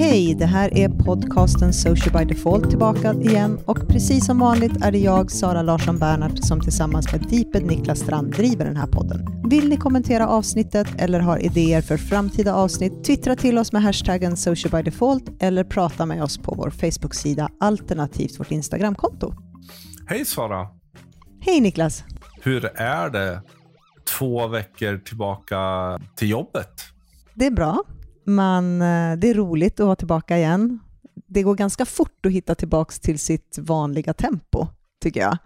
Hej, det här är podcasten Social by Default tillbaka igen och precis som vanligt är det jag, Sara Larsson Bernhardt, som tillsammans med Deeped Niklas Strand driver den här podden. Vill ni kommentera avsnittet eller har idéer för framtida avsnitt, twittra till oss med hashtaggen Social by Default eller prata med oss på vår Facebook-sida alternativt vårt Instagramkonto. Hej Sara! Hej Niklas! Hur är det två veckor tillbaka till jobbet? Det är bra. Man, eh, det är roligt att vara tillbaka igen. Det går ganska fort att hitta tillbaka till sitt vanliga tempo, tycker jag.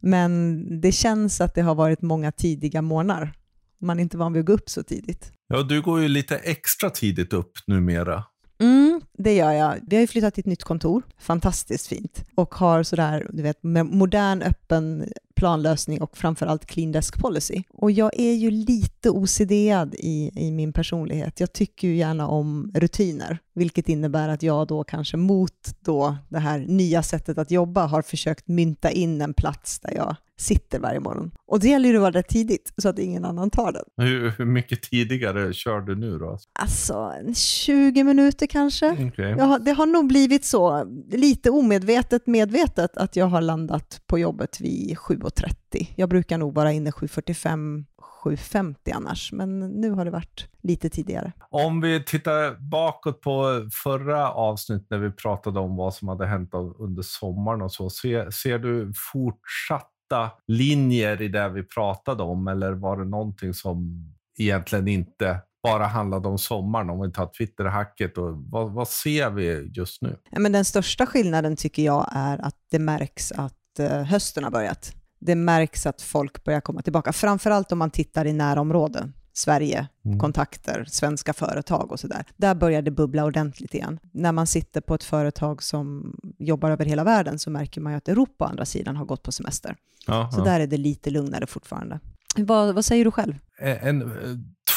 Men det känns att det har varit många tidiga morgnar. Man är inte van vid att gå upp så tidigt. Ja, du går ju lite extra tidigt upp numera. Mm, det gör jag. Vi har ju flyttat till ett nytt kontor, fantastiskt fint, och har sådär, du vet, modern öppen planlösning och framförallt clean desk policy. Och jag är ju lite OCD-ad i, i min personlighet. Jag tycker ju gärna om rutiner, vilket innebär att jag då kanske mot då det här nya sättet att jobba har försökt mynta in en plats där jag sitter varje morgon. Och det gäller ju att vara där tidigt så att ingen annan tar den. Hur, hur mycket tidigare kör du nu då? Alltså 20 minuter kanske. Okay. Jag, det har nog blivit så, lite omedvetet medvetet, att jag har landat på jobbet vid 7.30. Jag brukar nog vara inne 7.45 7.50 annars, men nu har det varit lite tidigare. Om vi tittar bakåt på förra avsnittet när vi pratade om vad som hade hänt under sommaren och så, ser, ser du fortsatt hitta linjer i det vi pratade om eller var det någonting som egentligen inte bara handlade om sommaren, om vi tar Twitter-hacket. Och vad, vad ser vi just nu? Ja, men den största skillnaden tycker jag är att det märks att eh, hösten har börjat. Det märks att folk börjar komma tillbaka, framförallt om man tittar i närområden. Sverige, mm. kontakter, svenska företag och sådär. Där börjar det bubbla ordentligt igen. När man sitter på ett företag som jobbar över hela världen så märker man ju att Europa å andra sidan har gått på semester. Ja, så där är det lite lugnare fortfarande. Vad, vad säger du själv? En,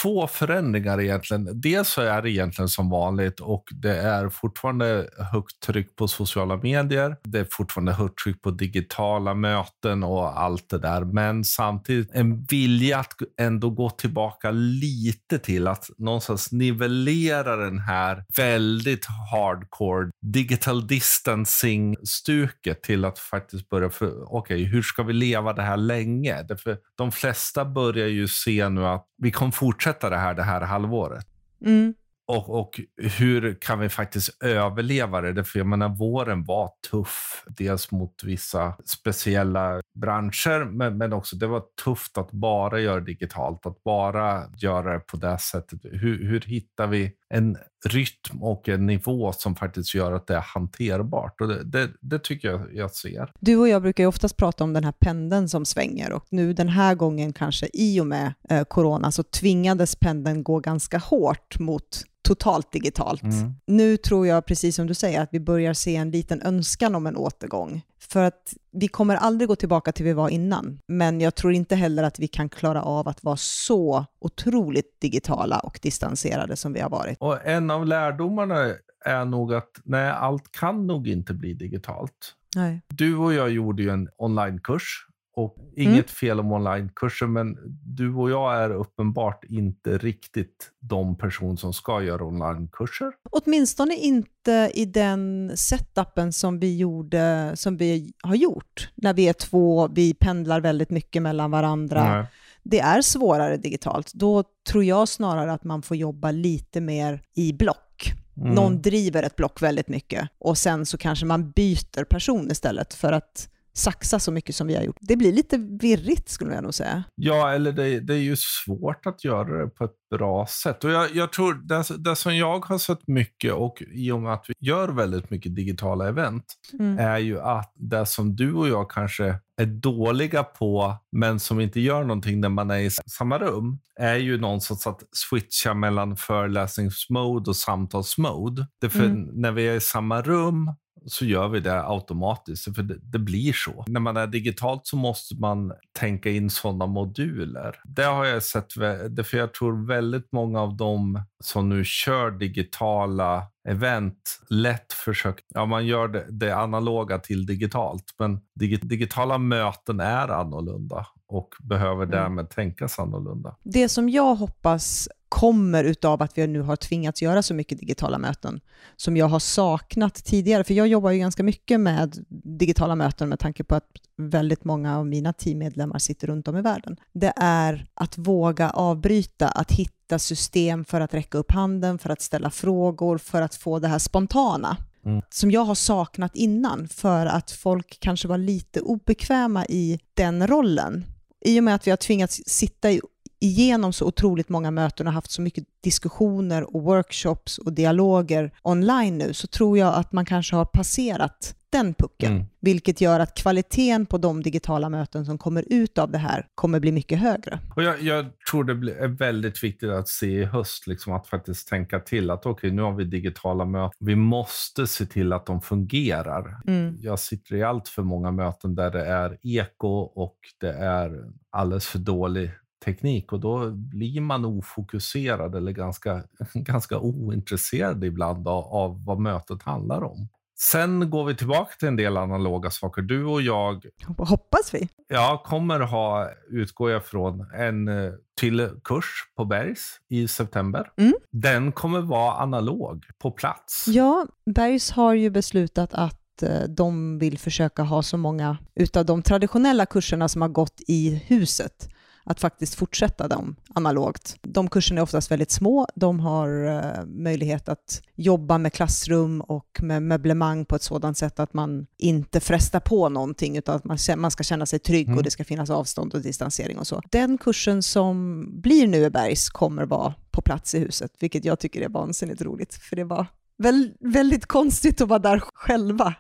två förändringar egentligen. Dels så är det egentligen som vanligt och det är fortfarande högt tryck på sociala medier. Det är fortfarande högt tryck på digitala möten och allt det där. Men samtidigt en vilja att ändå gå tillbaka lite till att någonstans nivellera den här väldigt hardcore digital distancing-stuket till att faktiskt börja, okej, okay, hur ska vi leva det här länge? Därför de flesta börjar ju se nu att vi kommer fortsätta det här det här halvåret. Mm. Och, och hur kan vi faktiskt överleva det? För jag menar, våren var tuff. Dels mot vissa speciella branscher, men, men också det var tufft att bara göra digitalt, att bara göra det på det sättet. Hur, hur hittar vi en rytm och en nivå som faktiskt gör att det är hanterbart. Och det, det, det, tycker jag jag ser. Du och jag brukar ju oftast prata om den här pendeln som svänger och nu den här gången kanske i och med eh, corona så tvingades pendeln gå ganska hårt mot totalt digitalt. Mm. Nu tror jag, precis som du säger, att vi börjar se en liten önskan om en återgång. För att vi kommer aldrig gå tillbaka till vi var innan, men jag tror inte heller att vi kan klara av att vara så otroligt digitala och distanserade som vi har varit. Och en av lärdomarna är nog att nej, allt kan nog inte bli digitalt. Nej. Du och jag gjorde ju en onlinekurs och inget mm. fel om onlinekurser, men du och jag är uppenbart inte riktigt de personer som ska göra onlinekurser. Åtminstone inte i den setupen som vi, gjorde, som vi har gjort. När vi är två, vi pendlar väldigt mycket mellan varandra. Nej. Det är svårare digitalt. Då tror jag snarare att man får jobba lite mer i block. Mm. Någon driver ett block väldigt mycket och sen så kanske man byter person istället för att saxa så mycket som vi har gjort. Det blir lite virrigt skulle jag nog säga. Ja, eller det, det är ju svårt att göra det på ett bra sätt. Och jag, jag tror det, det, som jag har sett mycket och i och med att vi gör väldigt mycket digitala event mm. är ju att det som du och jag kanske är dåliga på men som inte gör någonting när man är i samma rum är ju någonstans att switcha mellan föreläsningsmode och samtalsmode. Därför mm. när vi är i samma rum så gör vi det automatiskt, för det, det, blir så. När man är digitalt så måste man tänka in sådana moduler. Det har jag sett, för jag tror väldigt många av dem som nu kör digitala event lätt försöker, ja man gör det, det analoga till digitalt, men dig, digitala möten är annorlunda och behöver mm. därmed tänkas annorlunda. Det som jag hoppas kommer utav att vi nu har tvingats göra så mycket digitala möten, som jag har saknat tidigare. För jag jobbar ju ganska mycket med digitala möten med tanke på att väldigt många av mina teammedlemmar sitter runt om i världen. Det är att våga avbryta, att hitta system för att räcka upp handen, för att ställa frågor, för att få det här spontana. Mm. som jag har saknat innan för att folk kanske var lite obekväma i den rollen. I och med att vi har tvingats sitta i igenom så otroligt många möten och haft så mycket diskussioner och workshops och dialoger online nu så tror jag att man kanske har passerat den pucken, mm. vilket gör att kvaliteten på de digitala möten som kommer ut av det här kommer bli mycket högre. Och jag, jag tror det är väldigt viktigt att se i höst, liksom att faktiskt tänka till att okej, okay, nu har vi digitala möten. Vi måste se till att de fungerar. Mm. Jag sitter i allt för många möten där det är eko och det är alldeles för dålig teknik och då blir man ofokuserad eller ganska, ganska ointresserad ibland av, av vad mötet handlar om. Sen går vi tillbaka till en del analoga saker. Du och jag... Hoppas vi. Ja, kommer ha, utgår jag från, en eh, till kurs på Bergs i september. Mm. Den kommer vara analog, på plats. Ja, Bergs har ju beslutat att eh, de vill försöka ha så många utav de traditionella kurserna som har gått i huset att faktiskt fortsätta dem analogt. De kurserna är oftast väldigt små, de har uh, möjlighet att jobba med klassrum och med möblemang på ett sådant sätt att man inte frestar på någonting utan att man, man ska känna sig trygg mm. och det ska finnas avstånd och distansering och så. Den kursen som blir nu i Bergs kommer vara på plats i huset, vilket jag tycker är vansinnigt roligt, för det var Väl, väldigt konstigt att vara där själva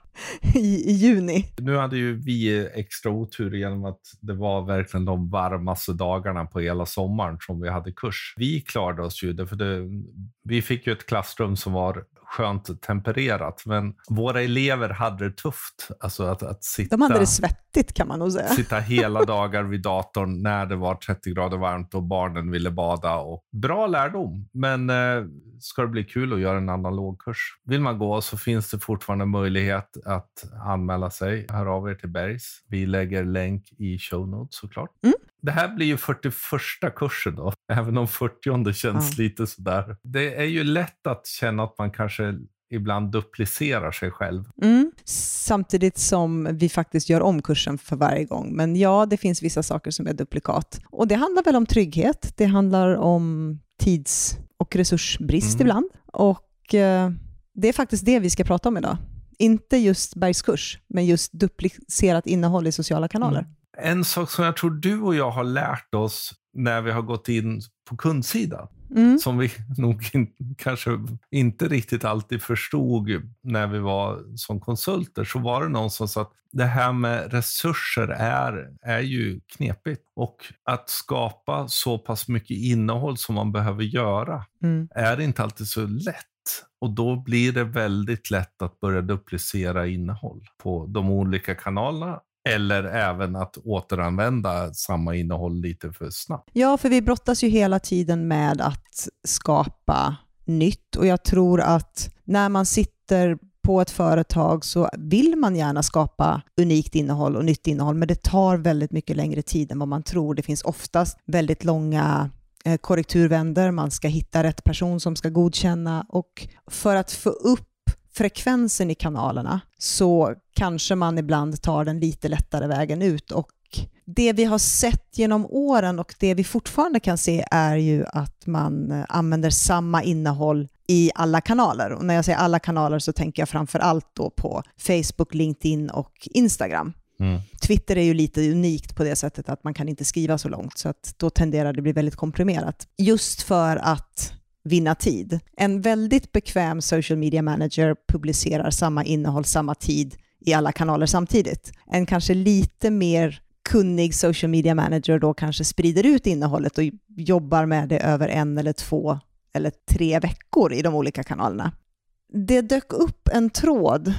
i, i, juni. Nu hade ju vi extra otur genom att det var verkligen de varmaste dagarna på hela sommaren som vi hade kurs. Vi klarade oss ju, för det, vi fick ju ett klassrum som var skönt tempererat. Men våra elever hade det tufft. Alltså att, att sitta, De hade det svettigt kan man nog säga. Sitta hela dagar vid datorn när det var 30 grader varmt och barnen ville bada. Och bra lärdom, men eh, ska det bli kul att göra en analog kurs. Vill man gå så finns det fortfarande möjlighet att anmäla sig. Hör av er till Bergs. Vi lägger länk i show notes såklart. Mm. Det här blir ju 41 kursen då, även om 40 känns ja. lite sådär. Det är ju lätt att känna att man kanske ibland duplicerar sig själv. Mm. Samtidigt som vi faktiskt gör om kursen för varje gång. Men ja, det finns vissa saker som är duplikat. Och det handlar väl om trygghet, det handlar om tids och resursbrist mm. ibland. Och eh, det är faktiskt det vi ska prata om idag. Inte just bergskurs, men just duplicerat innehåll i sociala kanaler. Mm. En sak som jag tror du och jag har lärt oss när vi har gått in på kundsidan, mm. som vi nog in, kanske inte riktigt alltid förstod när vi var som konsulter, så var det någon som sa att det här med resurser är, är ju knepigt. Och att skapa så pass mycket innehåll som man behöver göra mm. är inte alltid så lätt. Och då blir det väldigt lätt att börja duplicera innehåll på de olika kanalerna eller även att återanvända samma innehåll lite för snabbt. Ja, för vi brottas ju hela tiden med att skapa nytt och jag tror att när man sitter på ett företag så vill man gärna skapa unikt innehåll och nytt innehåll, men det tar väldigt mycket längre tid än vad man tror. Det finns oftast väldigt långa eh, korrekturvänder, man ska hitta rätt person som ska godkänna och för att få upp frekvensen i kanalerna så kanske man ibland tar den lite lättare vägen ut och det vi har sett genom åren och det vi fortfarande kan se är ju att man eh, använder samma innehåll i alla kanaler. Och när jag säger alla kanaler så tänker jag framför allt då på Facebook, LinkedIn och Instagram. Mm. Twitter är ju lite unikt på det sättet att man kan inte skriva så långt, så att då tenderar det bli väldigt komprimerat. Just för att vinna tid. En väldigt bekväm social media manager publicerar samma innehåll samma tid i alla kanaler samtidigt. En kanske lite mer kunnig social media manager då kanske sprider ut innehållet och jobbar med det över en eller två eller tre veckor i de olika kanalerna. Det dök upp en tråd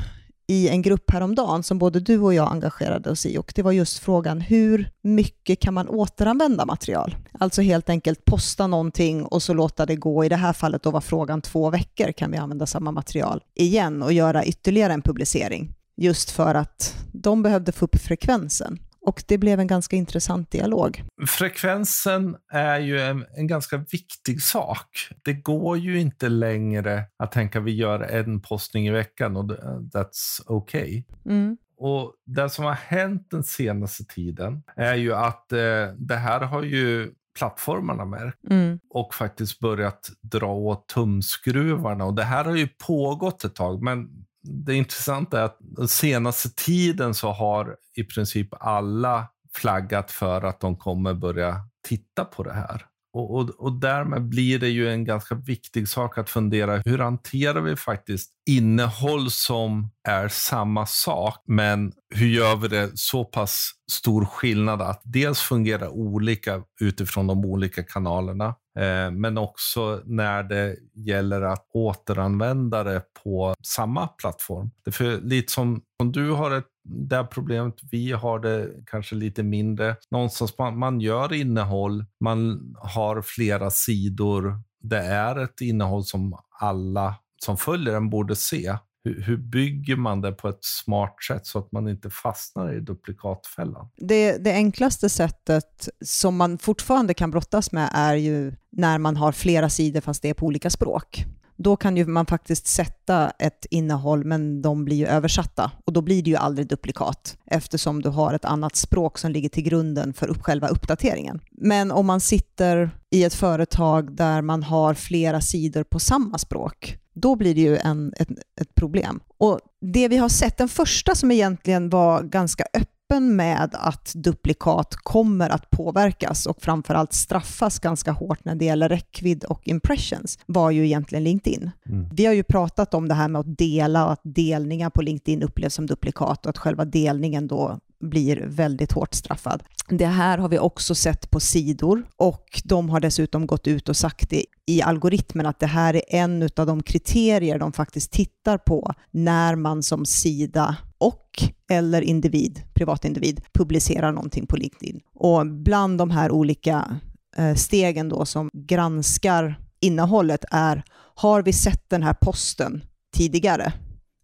i en grupp häromdagen som både du och jag engagerade oss i och det var just frågan hur mycket kan man återanvända material? Alltså helt enkelt posta någonting och så låta det gå. I det här fallet då var frågan två veckor kan vi använda samma material igen och göra ytterligare en publicering just för att de behövde få upp frekvensen. Och det blev en ganska intressant dialog. Frekvensen är ju en, en ganska viktig sak. Det går ju inte längre att tänka vi gör en postning i veckan och that's okay. Mm. Och Det som har hänt den senaste tiden är ju att eh, det här har ju plattformarna märkt mm. och faktiskt börjat dra åt tumskruvarna. Och det här har ju pågått ett tag, men det intressanta är att den senaste tiden så har i princip alla flaggat för att de kommer börja titta på det här. Och, och, och därmed blir det ju en ganska viktig sak att fundera hur hanterar vi faktiskt innehåll som är samma sak, men hur gör vi det så pass stor skillnad att dels fungera olika utifrån de olika kanalerna, Eh, men också när det gäller att återanvända det på samma plattform. Det för lite som om du har ett det problemet vi har det kanske lite mindre. Någonstans man, man gör innehåll, man har flera sidor. Det är ett innehåll som alla som följer den borde se. Hur, hur, bygger man det på ett smart sätt så att man inte fastnar i duplikatfällan? Det, det enklaste sättet som man fortfarande kan brottas med är ju när man har flera sidor fast det är på olika språk då kan ju man faktiskt sätta ett innehåll, men de blir ju översatta och då blir det ju aldrig duplikat eftersom du har ett annat språk som ligger till grunden för upp själva uppdateringen. Men om man sitter i ett företag där man har flera sidor på samma språk, då blir det ju en, ett, ett problem. Och det vi har sett, den första som egentligen var ganska öppen med att duplikat kommer att påverkas och framförallt straffas ganska hårt när det gäller räckvidd och impressions var ju egentligen LinkedIn. Mm. Vi har ju pratat om det här med att dela och att delningar på LinkedIn upplevs som duplikat och att själva delningen då blir väldigt hårt straffad. Det här har vi också sett på sidor och de har dessutom gått ut och sagt det i algoritmen att det här är en av de kriterier de faktiskt tittar på när man som sida och eller individ, privatindivid, publicerar någonting på LinkedIn. Och bland de här olika eh, stegen då som granskar innehållet är, har vi sett den här posten tidigare?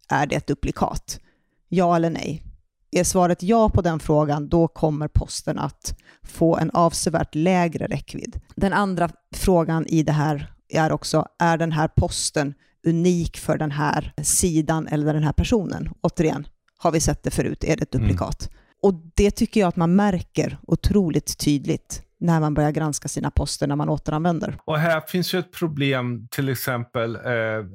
Är det ett duplikat? Ja eller nej? Är svaret ja på den frågan, då kommer posten att få en avsevärt lägre räckvidd. Den andra frågan i det här är också, är den här posten unik för den här sidan eller den här personen? Återigen, har vi sett det förut? Är det ett mm. duplikat? Mm. Och det tycker jag att man märker otroligt tydligt när man börjar granska sina poster när man återanvänder. Och här finns ju ett problem, till exempel eh,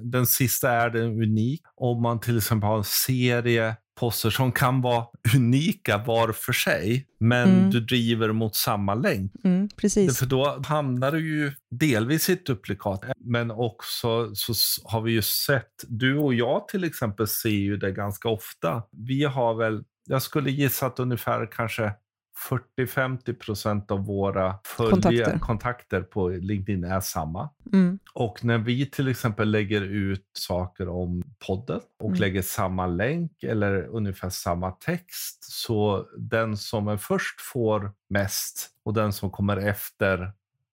den sista är den unik. Om man till exempel har en serie poster som kan vara unika var för sig, men mm. du driver mot samma länk. Mm, precis. För då hamnar du ju delvis i ett duplikat, men också så har vi ju sett, du och jag till exempel ser ju det ganska ofta. Vi har väl, jag skulle gissa att ungefär kanske 40-50 procent av våra kontakter. kontakter. på LinkedIn är samma. Mm. Och när vi till exempel lägger ut saker om podden och mm. lägger samma länk eller ungefär samma text, så den som är först får mest och den som kommer efter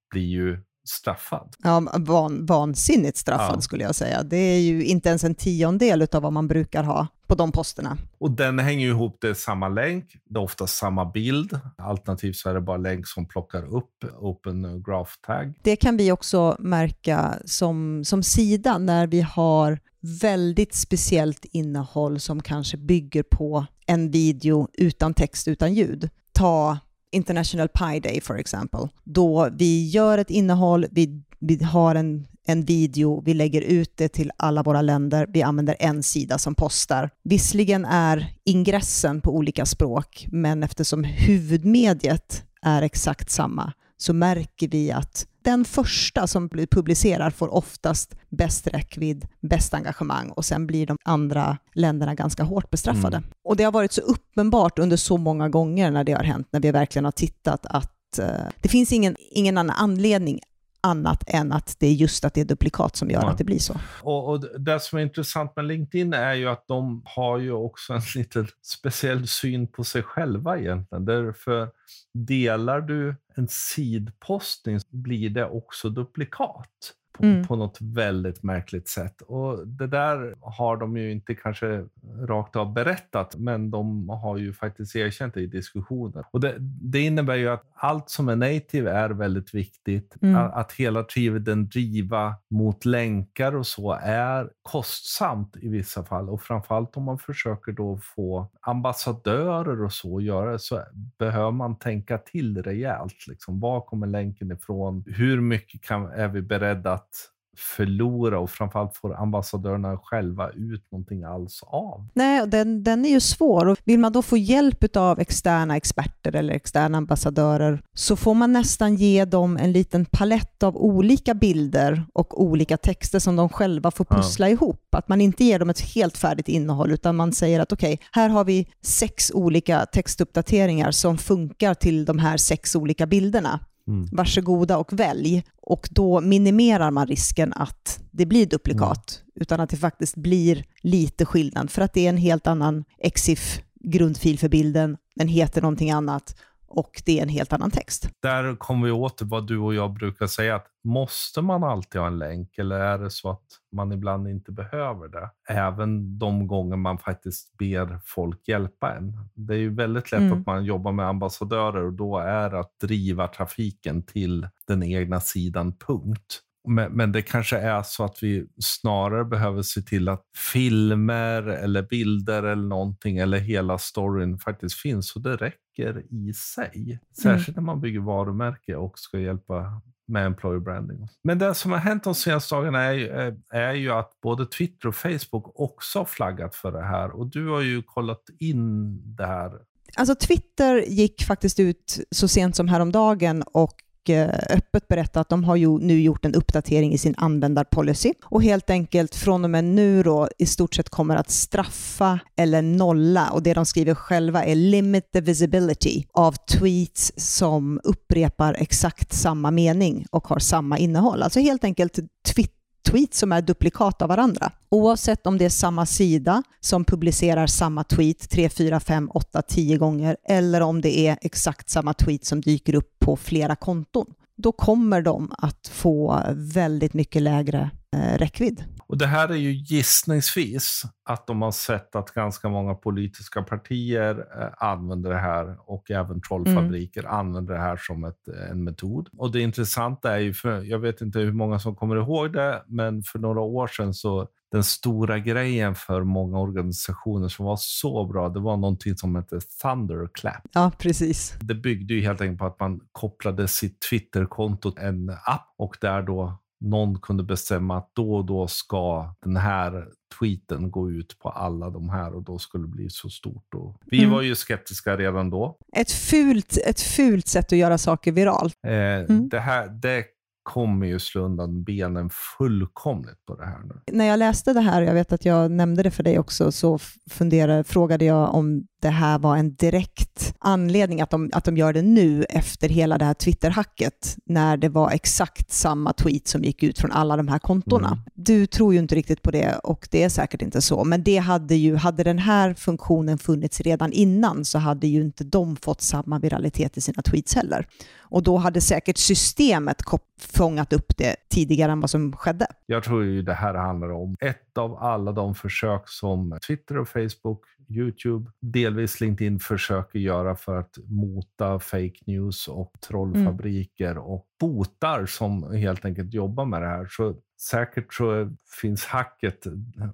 blir ju straffad. Ja, van, vansinnigt straffad ja. skulle jag säga. Det är ju inte ens en tiondel av vad man brukar ha på de posterna. Och den hänger ju ihop, det är samma länk, det är ofta samma bild. Alternativt så är det bara länk som plockar upp Open Graph Tag. Det kan vi också märka som, som sida när vi har väldigt speciellt innehåll som kanske bygger på en video utan text, utan ljud. Ta International Pie Day for example, då vi gör ett innehåll, vi, vi har en, en video, vi lägger ut det till alla våra länder, vi använder en sida som postar. Visserligen är ingressen på olika språk, men eftersom huvudmediet är exakt samma så märker vi att den första som publicerar får oftast bäst räckvidd, bäst engagemang och sen blir de andra länderna ganska hårt bestraffade. Mm. Och det har varit så uppenbart under så många gånger när det har hänt, när vi verkligen har tittat att uh, det finns ingen, ingen annan anledning annat än att det är just att det är duplikat som gör ja. att det blir så. Och, och, Det som är intressant med LinkedIn är ju att de har ju också en lite speciell syn på sig själva egentligen. Därför delar du en sidpostning blir det också duplikat. På, mm. på något väldigt märkligt sätt. Och Det där har de ju inte kanske rakt av berättat, men de har ju faktiskt erkänt det i diskussioner. Och det, det innebär ju att allt som är native är väldigt viktigt. Mm. Att, att hela tiden driva mot länkar och så är kostsamt i vissa fall. Och framförallt om man försöker då få ambassadörer och så att göra så behöver man tänka till rejält. Liksom, var kommer länken ifrån? Hur mycket kan, är vi beredda att förlora och framförallt får ambassadörerna själva ut någonting alls av? Nej, den, den är ju svår. Och vill man då få hjälp av externa experter eller externa ambassadörer så får man nästan ge dem en liten palett av olika bilder och olika texter som de själva får pussla ja. ihop. Att man inte ger dem ett helt färdigt innehåll utan man säger att okej, okay, här har vi sex olika textuppdateringar som funkar till de här sex olika bilderna. Mm. Varsågoda och välj. Och då minimerar man risken att det blir duplikat, mm. utan att det faktiskt blir lite skillnad. För att det är en helt annan EXIF grundfil för bilden, den heter någonting annat och det är en helt annan text. Där kommer vi åt vad du och jag brukar säga, att måste man alltid ha en länk eller är det så att man ibland inte behöver det? Även de gånger man faktiskt ber folk hjälpa en. Det är ju väldigt lätt mm. att man jobbar med ambassadörer och då är det att driva trafiken till den egna sidan, punkt. Men, men, det kanske är så att vi snarare behöver se till att filmer eller bilder eller någonting eller hela storyn faktiskt finns och det räcker i sig. Särskilt mm. när man bygger varumärke och ska hjälpa med employer branding. Men det som har hänt de senaste dagarna är, är ju att både Twitter och Facebook också har flaggat för det här och du har ju kollat in det här. Alltså Twitter gick faktiskt ut så sent som häromdagen och Eh, öppet berätta att de har ju nu gjort en uppdatering i sin användarpolicy och helt enkelt från och med nu då i stort sett kommer att straffa eller nolla och det de skriver själva är limit the visibility av tweets som upprepar exakt samma mening och har samma innehåll. Alltså helt enkelt Twitter tweets som är duplikat av varandra. Oavsett om det är samma sida som publicerar samma tweet 3, 4, 5, 8, 10 gånger eller om det är exakt samma tweet som dyker upp på flera konton. Då kommer de att få väldigt mycket lägre eh, räckvidd. Och Det här är ju gissningsvis att de har sett att ganska många politiska partier eh, använder det här och även trollfabriker mm. använder det här som ett, en metod. Och det intressanta är ju, för jag vet inte hur många som kommer ihåg det, men för några år sedan så den stora grejen för många organisationer som var så bra, det var någonting som hette Thunderclap. Ja, precis. Det byggde ju helt enkelt på att man kopplade sitt Twitterkonto till en app och där då någon kunde bestämma att då och då ska den här tweeten gå ut på alla de här och då skulle det bli så stort. Och vi mm. var ju skeptiska redan då. Ett fult, ett fult sätt att göra saker viralt. Eh, mm. det, här, det kommer ju slå undan benen fullkomligt på det här nu. När jag läste det här, jag vet att jag nämnde det för dig också, så funderade, frågade jag om det här var en direkt anledning att de, att de gör det nu efter hela det här Twitter-hacket, när det var exakt samma tweet som gick ut från alla de här kontona. Mm. Du tror ju inte riktigt på det och det är säkert inte så, men det hade ju, hade den här funktionen funnits redan innan så hade ju inte de fått samma viralitet i sina tweets heller. Och då hade säkert systemet fångat upp det tidigare än vad som skedde. Jag tror ju det här handlar om ett av alla de försök som Twitter och Facebook Youtube, delvis LinkedIn försöker göra för att mota fake news och trollfabriker mm. och botar som helt enkelt jobbar med det här. Så säkert så finns hacket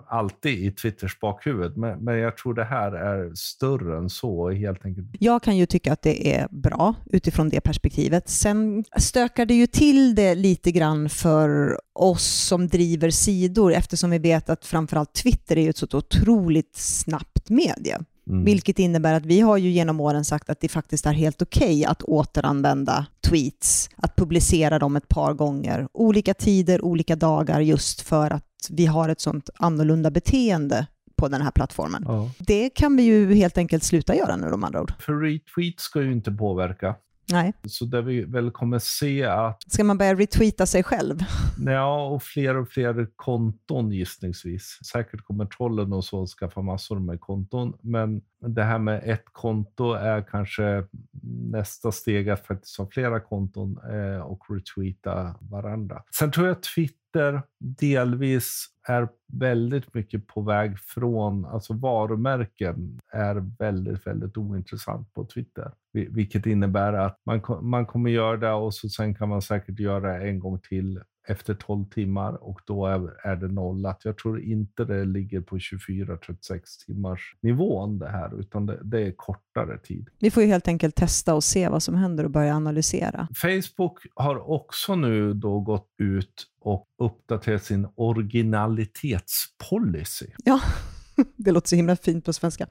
alltid i Twitters bakhuvud, men, men jag tror det här är större än så. Helt enkelt. Jag kan ju tycka att det är bra utifrån det perspektivet. Sen stökar det ju till det lite grann för oss som driver sidor eftersom vi vet att framförallt Twitter är ett så otroligt snabbt medie. Mm. Vilket innebär att vi har ju genom åren sagt att det faktiskt är helt okej okay att återanvända tweets, att publicera dem ett par gånger, olika tider, olika dagar, just för att vi har ett sånt annorlunda beteende på den här plattformen. Ja. Det kan vi ju helt enkelt sluta göra nu de andra ord. För retweet ska ju inte påverka. Nej. Så där vi väl kommer se att... Ska man börja retweeta sig själv? Ja, och fler och fler konton gissningsvis. Säkert kommer trollen och så skaffa massor med konton, men det här med ett konto är kanske nästa steg att faktiskt ha flera konton eh, och retweeta varandra. Sen tror jag Twitter delvis är väldigt mycket på väg från, alltså varumärken är väldigt, väldigt ointressant på Twitter. Vilket innebär att man, man kommer göra det och så sen kan man säkert göra det en gång till efter 12 timmar och då är, är det nollat. Jag tror inte det ligger på 24-36 timmars nivån det här, utan det, det, är kortare tid. Vi får ju helt enkelt testa och se vad som händer och börja analysera. Facebook har också nu då gått ut och uppdaterat sin originalitetspolicy. Ja, det låter så himla fint på svenska.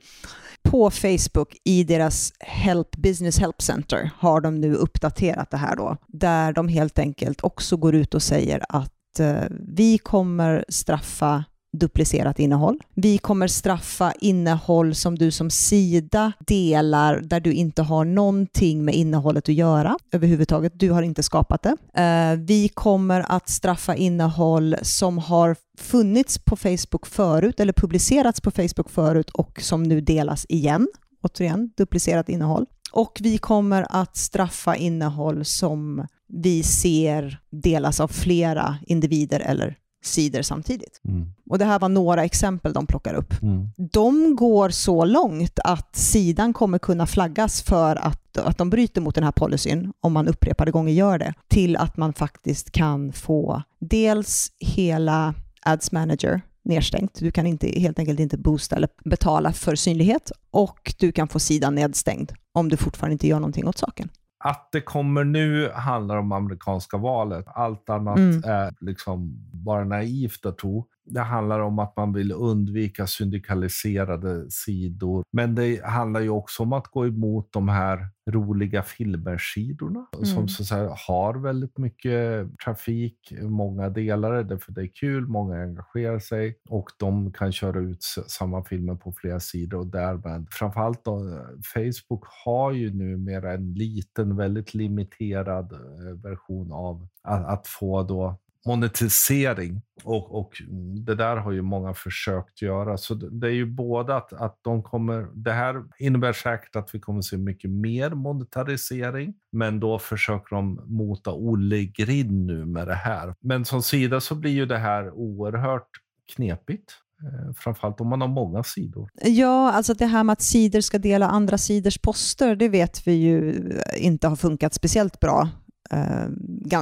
På Facebook i deras Help Business Help Center har de nu uppdaterat det här då, där de helt enkelt också går ut och säger att eh, vi kommer straffa duplicerat innehåll. Vi kommer straffa innehåll som du som sida delar där du inte har någonting med innehållet att göra överhuvudtaget. Du har inte skapat det. Eh, vi kommer att straffa innehåll som har funnits på Facebook förut eller publicerats på Facebook förut och som nu delas igen. Återigen, duplicerat innehåll. Och vi kommer att straffa innehåll som vi ser delas av flera individer eller sidor samtidigt. Mm. Och Det här var några exempel de plockar upp. Mm. De går så långt att sidan kommer kunna flaggas för att, att de bryter mot den här policyn, om man upprepade gånger gör det, till att man faktiskt kan få dels hela Ads Manager nedstängt. Du kan inte, helt enkelt inte boosta eller betala för synlighet och du kan få sidan nedstängd om du fortfarande inte gör någonting åt saken. Att det kommer nu handlar om amerikanska valet. Allt annat mm. är liksom bara naivt att tro. Det handlar om att man vill undvika syndikaliserade sidor. Men det handlar ju också om att gå emot de här roliga filmersidorna mm. som så har väldigt mycket trafik. Många delar det för det är kul, många engagerar sig och de kan köra ut samma filmer på flera sidor och därmed framförallt då, Facebook har ju numera en liten, väldigt limiterad eh, version av att, att få då monetisering. Och, och det där har ju många försökt göra. Så det är ju både att, att de kommer... Det här innebär säkert att vi kommer se mycket mer monetarisering, men då försöker de mota Olle Grind nu med det här. Men som sida så blir ju det här oerhört knepigt. Eh, framförallt om man har många sidor. Ja, alltså det här med att sidor ska dela andra sidors poster, det vet vi ju inte har funkat speciellt bra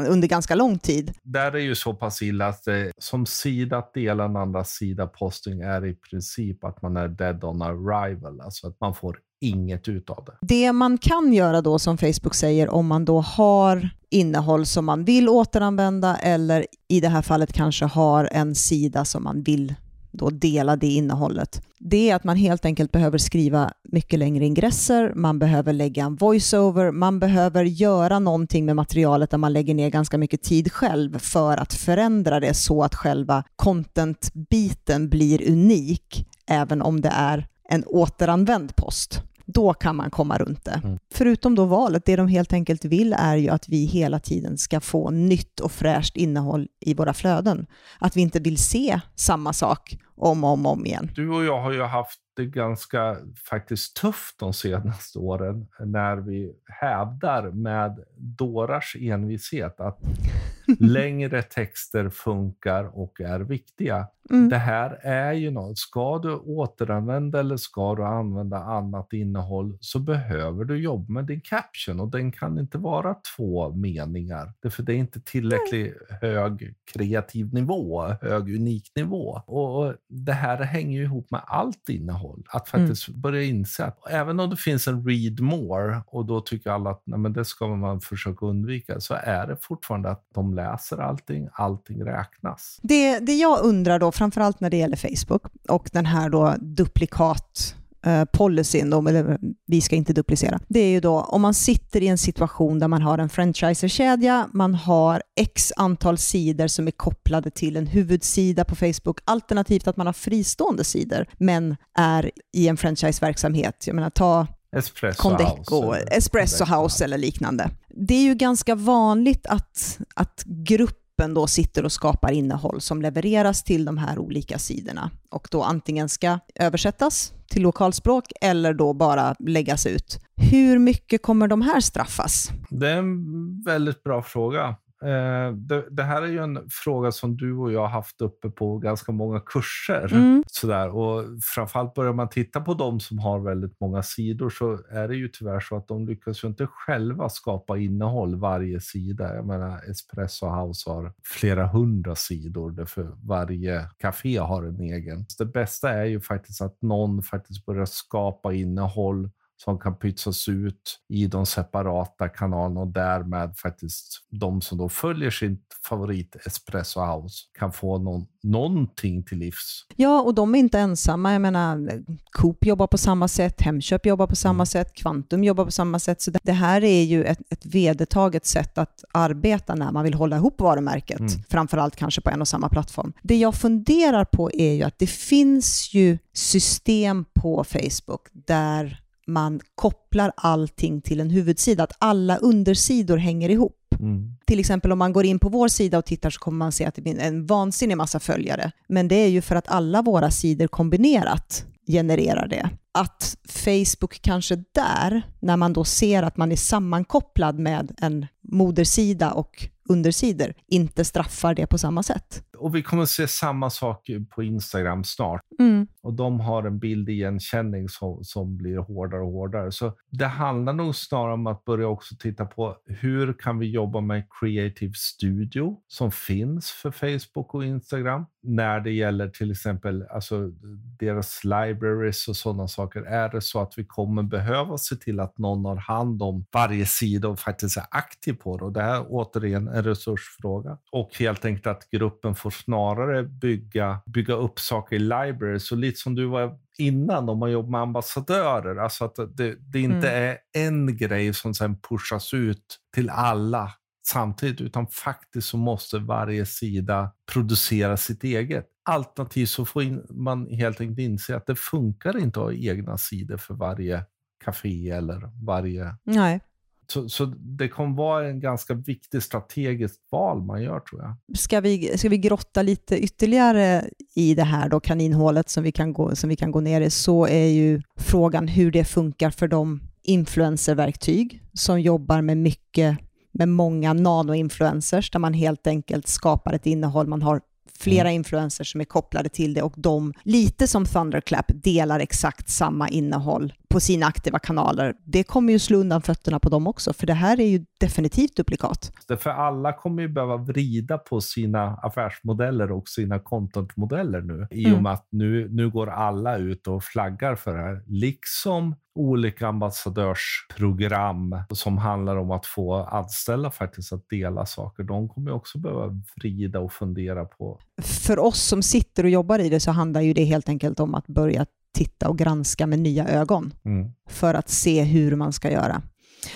under ganska lång tid. Där är ju så pass illa att det, som sida att dela en andra sida posting är i princip att man är dead on arrival, alltså att man får inget ut av det. Det man kan göra då som Facebook säger om man då har innehåll som man vill återanvända eller i det här fallet kanske har en sida som man vill då dela det innehållet, det är att man helt enkelt behöver skriva mycket längre ingresser, man behöver lägga en voiceover, man behöver göra någonting med materialet där man lägger ner ganska mycket tid själv för att förändra det så att själva content-biten blir unik, även om det är en återanvänd post. Då kan man komma runt det. Mm. Förutom då valet, det de helt enkelt vill är ju att vi hela tiden ska få nytt och fräscht innehåll i våra flöden. Att vi inte vill se samma sak om och om, om igen. Du och jag har ju haft det ganska faktiskt tufft de senaste åren när vi hävdar med dårars envishet att längre texter funkar och är viktiga. Mm. Det här är ju något. Ska du återanvända eller ska du använda annat innehåll så behöver du jobba med din caption och den kan inte vara två meningar. Därför det är inte tillräckligt hög kreativ nivå, hög unik nivå. Och det här hänger ju ihop med allt innehåll. Att mm. faktiskt mm. börja inse att även om det finns en read more och då tycker alla att nej, men det ska man försöka undvika så är det fortfarande att de läser allting, allting räknas. Det, det jag undrar då, framförallt när det gäller Facebook och den här då duplikat eh, policyn, då, eller vi ska inte duplicera, det är ju då om man sitter i en situation där man har en franchiserkedja, man har x antal sidor som är kopplade till en huvudsida på Facebook, alternativt att man har fristående sidor, men är i en franchiseverksamhet. Jag menar, ta Espresso Condeco, House, Espresso House eller liknande. Det är ju ganska vanligt att, att grupper appen då sitter och skapar innehåll som levereras till de här olika sidorna och då antingen ska översättas till lokalspråk eller då bara läggas ut. Hur mycket kommer de här straffas? Det är en väldigt bra fråga. Eh, det, det, här är ju en fråga som du och jag har haft uppe på ganska många kurser. Mm. Sådär. Och framförallt börjar man titta på de som har väldigt många sidor så är det ju tyvärr så att de lyckas ju inte själva skapa innehåll varje sida. Jag menar Espresso House har flera hundra sidor därför varje café har en egen. Så det bästa är ju faktiskt att någon faktiskt börjar skapa innehåll som kan pytsas ut i de separata kanalerna och därmed faktiskt de som då följer sin favorit Espresso House kan få någon, någonting till livs. Ja, och de är inte ensamma. Jag menar, Coop jobbar på samma sätt, Hemköp jobbar på samma mm. sätt, Kvantum jobbar på samma sätt. Så det här är ju ett, ett vedertaget sätt att arbeta när man vill hålla ihop varumärket, mm. framförallt kanske på en och samma plattform. Det jag funderar på är ju att det finns ju system på Facebook där man kopplar allting till en huvudsida, att alla undersidor hänger ihop. Mm. Till exempel om man går in på vår sida och tittar så kommer man se att det finns en vansinnig massa följare. Men det är ju för att alla våra sidor kombinerat genererar det. Att Facebook kanske där, när man då ser att man är sammankopplad med en modersida och undersidor inte straffar det på samma sätt. Och vi kommer se samma sak på Instagram snart. Mm. Och de har en bildigenkänning som, som blir hårdare och hårdare. Så det handlar nog snarare om att börja också titta på hur kan vi jobba med Creative Studio som finns för Facebook och Instagram när det gäller till exempel alltså, deras libraries och sådana saker. Är det så att vi kommer behöva se till att någon har hand om varje sida och faktiskt är aktiv på det? Och det här återigen en resursfråga. Och helt enkelt att gruppen får snarare bygga, bygga upp saker i library. Så lite som du var innan om man jobbar med ambassadörer. Alltså att det, det inte mm. är en grej som sen pushas ut till alla samtidigt, utan faktiskt så måste varje sida producera sitt eget. Alternativt så får man helt enkelt inse att det funkar inte att ha egna sidor för varje café eller varje Nej. Så, så det kommer vara en ganska viktig strategiskt val man gör tror jag. Ska vi, ska vi grotta lite ytterligare i det här då kaninhålet som vi, kan gå, som vi kan gå ner i så är ju frågan hur det funkar för de influencerverktyg som jobbar med mycket med många nano-influencers där man helt enkelt skapar ett innehåll, man har flera mm. influencers som är kopplade till det och de, lite som Thunderclap, delar exakt samma innehåll på sina aktiva kanaler. Det kommer ju slå undan fötterna på dem också, för det här är ju definitivt duplikat. För alla kommer ju behöva vrida på sina affärsmodeller och sina contentmodeller nu, i och mm. med att nu, nu går alla ut och flaggar för det här. Liksom olika ambassadörsprogram som handlar om att få anställda faktiskt att dela saker. De kommer också behöva vrida och fundera på. För oss som sitter och jobbar i det så handlar ju det helt enkelt om att börja titta och granska med nya ögon mm. för att se hur man ska göra.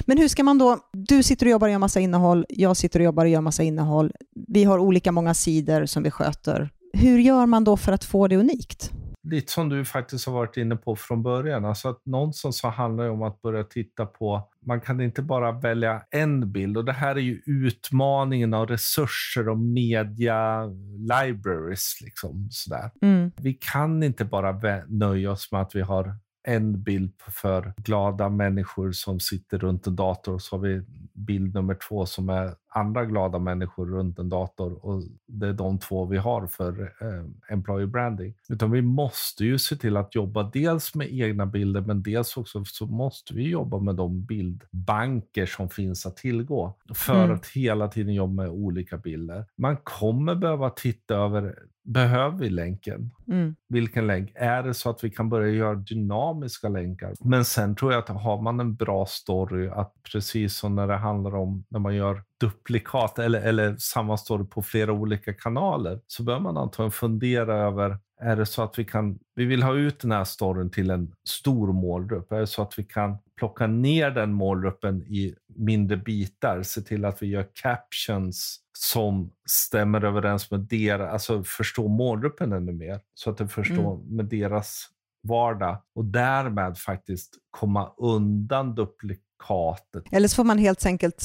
Men hur ska man då, du sitter och jobbar och gör massa innehåll, jag sitter och jobbar och gör massa innehåll, vi har olika många sidor som vi sköter. Hur gör man då för att få det unikt? Lite som du faktiskt har varit inne på från början. Alltså att någonstans så handlar det om att börja titta på, man kan inte bara välja en bild och det här är ju utmaningen av resurser och media libraries. Liksom, sådär. Mm. Vi kan inte bara nöja oss med att vi har en bild för glada människor som sitter runt en dator och så har vi bild nummer två som är andra glada människor runt en dator och det är de två vi har för eh, employer branding. Utan vi måste ju se till att jobba dels med egna bilder men dels också så måste vi jobba med de bildbanker som finns att tillgå för mm. att hela tiden jobba med olika bilder. Man kommer behöva titta över Behöver vi länken? Mm. Vilken länk? Är det så att vi kan börja göra dynamiska länkar? Men sen tror jag att har man en bra story, att precis som när det handlar om när man gör duplikat eller, eller samma story på flera olika kanaler, så bör man antagligen fundera över är det så att vi kan, vi vill ha ut den här storyn till en stor målgrupp? Är det så att vi kan plocka ner den målgruppen i mindre bitar, se till att vi gör captions som stämmer överens med deras, alltså förstå målgruppen ännu mer, så att de förstår mm. med deras vardag och därmed faktiskt komma undan duplik katet. Eller så får man helt enkelt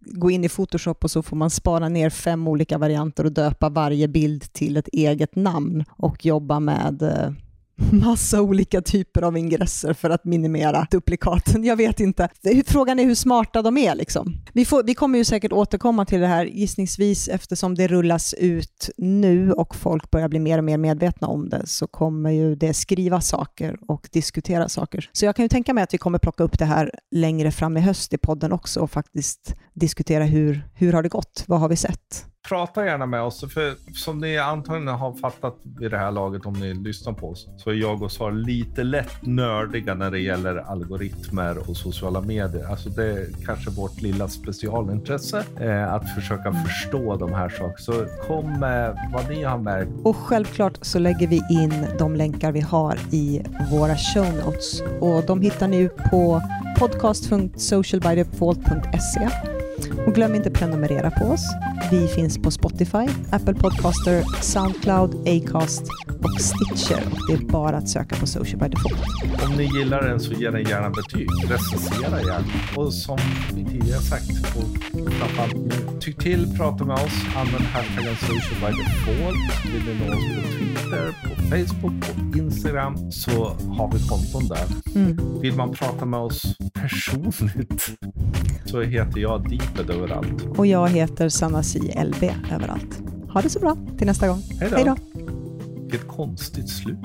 gå in i Photoshop och så får man spara ner fem olika varianter och döpa varje bild till ett eget namn och jobba med eh, massa olika typer av ingresser för att minimera duplikaten. Jag vet inte. Frågan är hur smarta de är. Liksom. Vi, får, vi kommer ju säkert återkomma till det här gissningsvis eftersom det rullas ut nu och folk börjar bli mer och mer medvetna om det så kommer ju det skriva saker och diskutera saker. Så jag kan ju tänka mig att vi kommer plocka upp det här längre fram i höst i podden också och faktiskt diskutera hur, hur har det gått? Vad har vi sett? Prata gärna med oss. För som ni antagligen har fattat vid det här laget om ni lyssnar på oss, så är jag och Sara lite lätt nördiga när det gäller algoritmer och sociala medier. Alltså det är kanske vårt lilla specialintresse eh, att försöka förstå de här sakerna. Så kom med vad ni har märkt. Och självklart så lägger vi in de länkar vi har i våra show notes och de hittar ni på podcast.socialbydefault.se och glöm inte prenumerera på oss. Vi finns på Spotify, Apple Podcaster, Soundcloud, Acast och Stitcher. Och det är bara att söka på Social by Default. Om ni gillar den så ge den gärna betyg. Recensera gärna. Och som vi tidigare sagt, och framförallt tyck till, prata med oss, använd hashtaggen Social by Default. Vill ni nå oss på Twitter, på Facebook, på Instagram så har vi konton där. Mm. Vill man prata med oss personligt så heter jag Deeped överallt. Och jag heter Sanna Si LB överallt. Ha det så bra till nästa gång. Hej då. Vilket konstigt slut.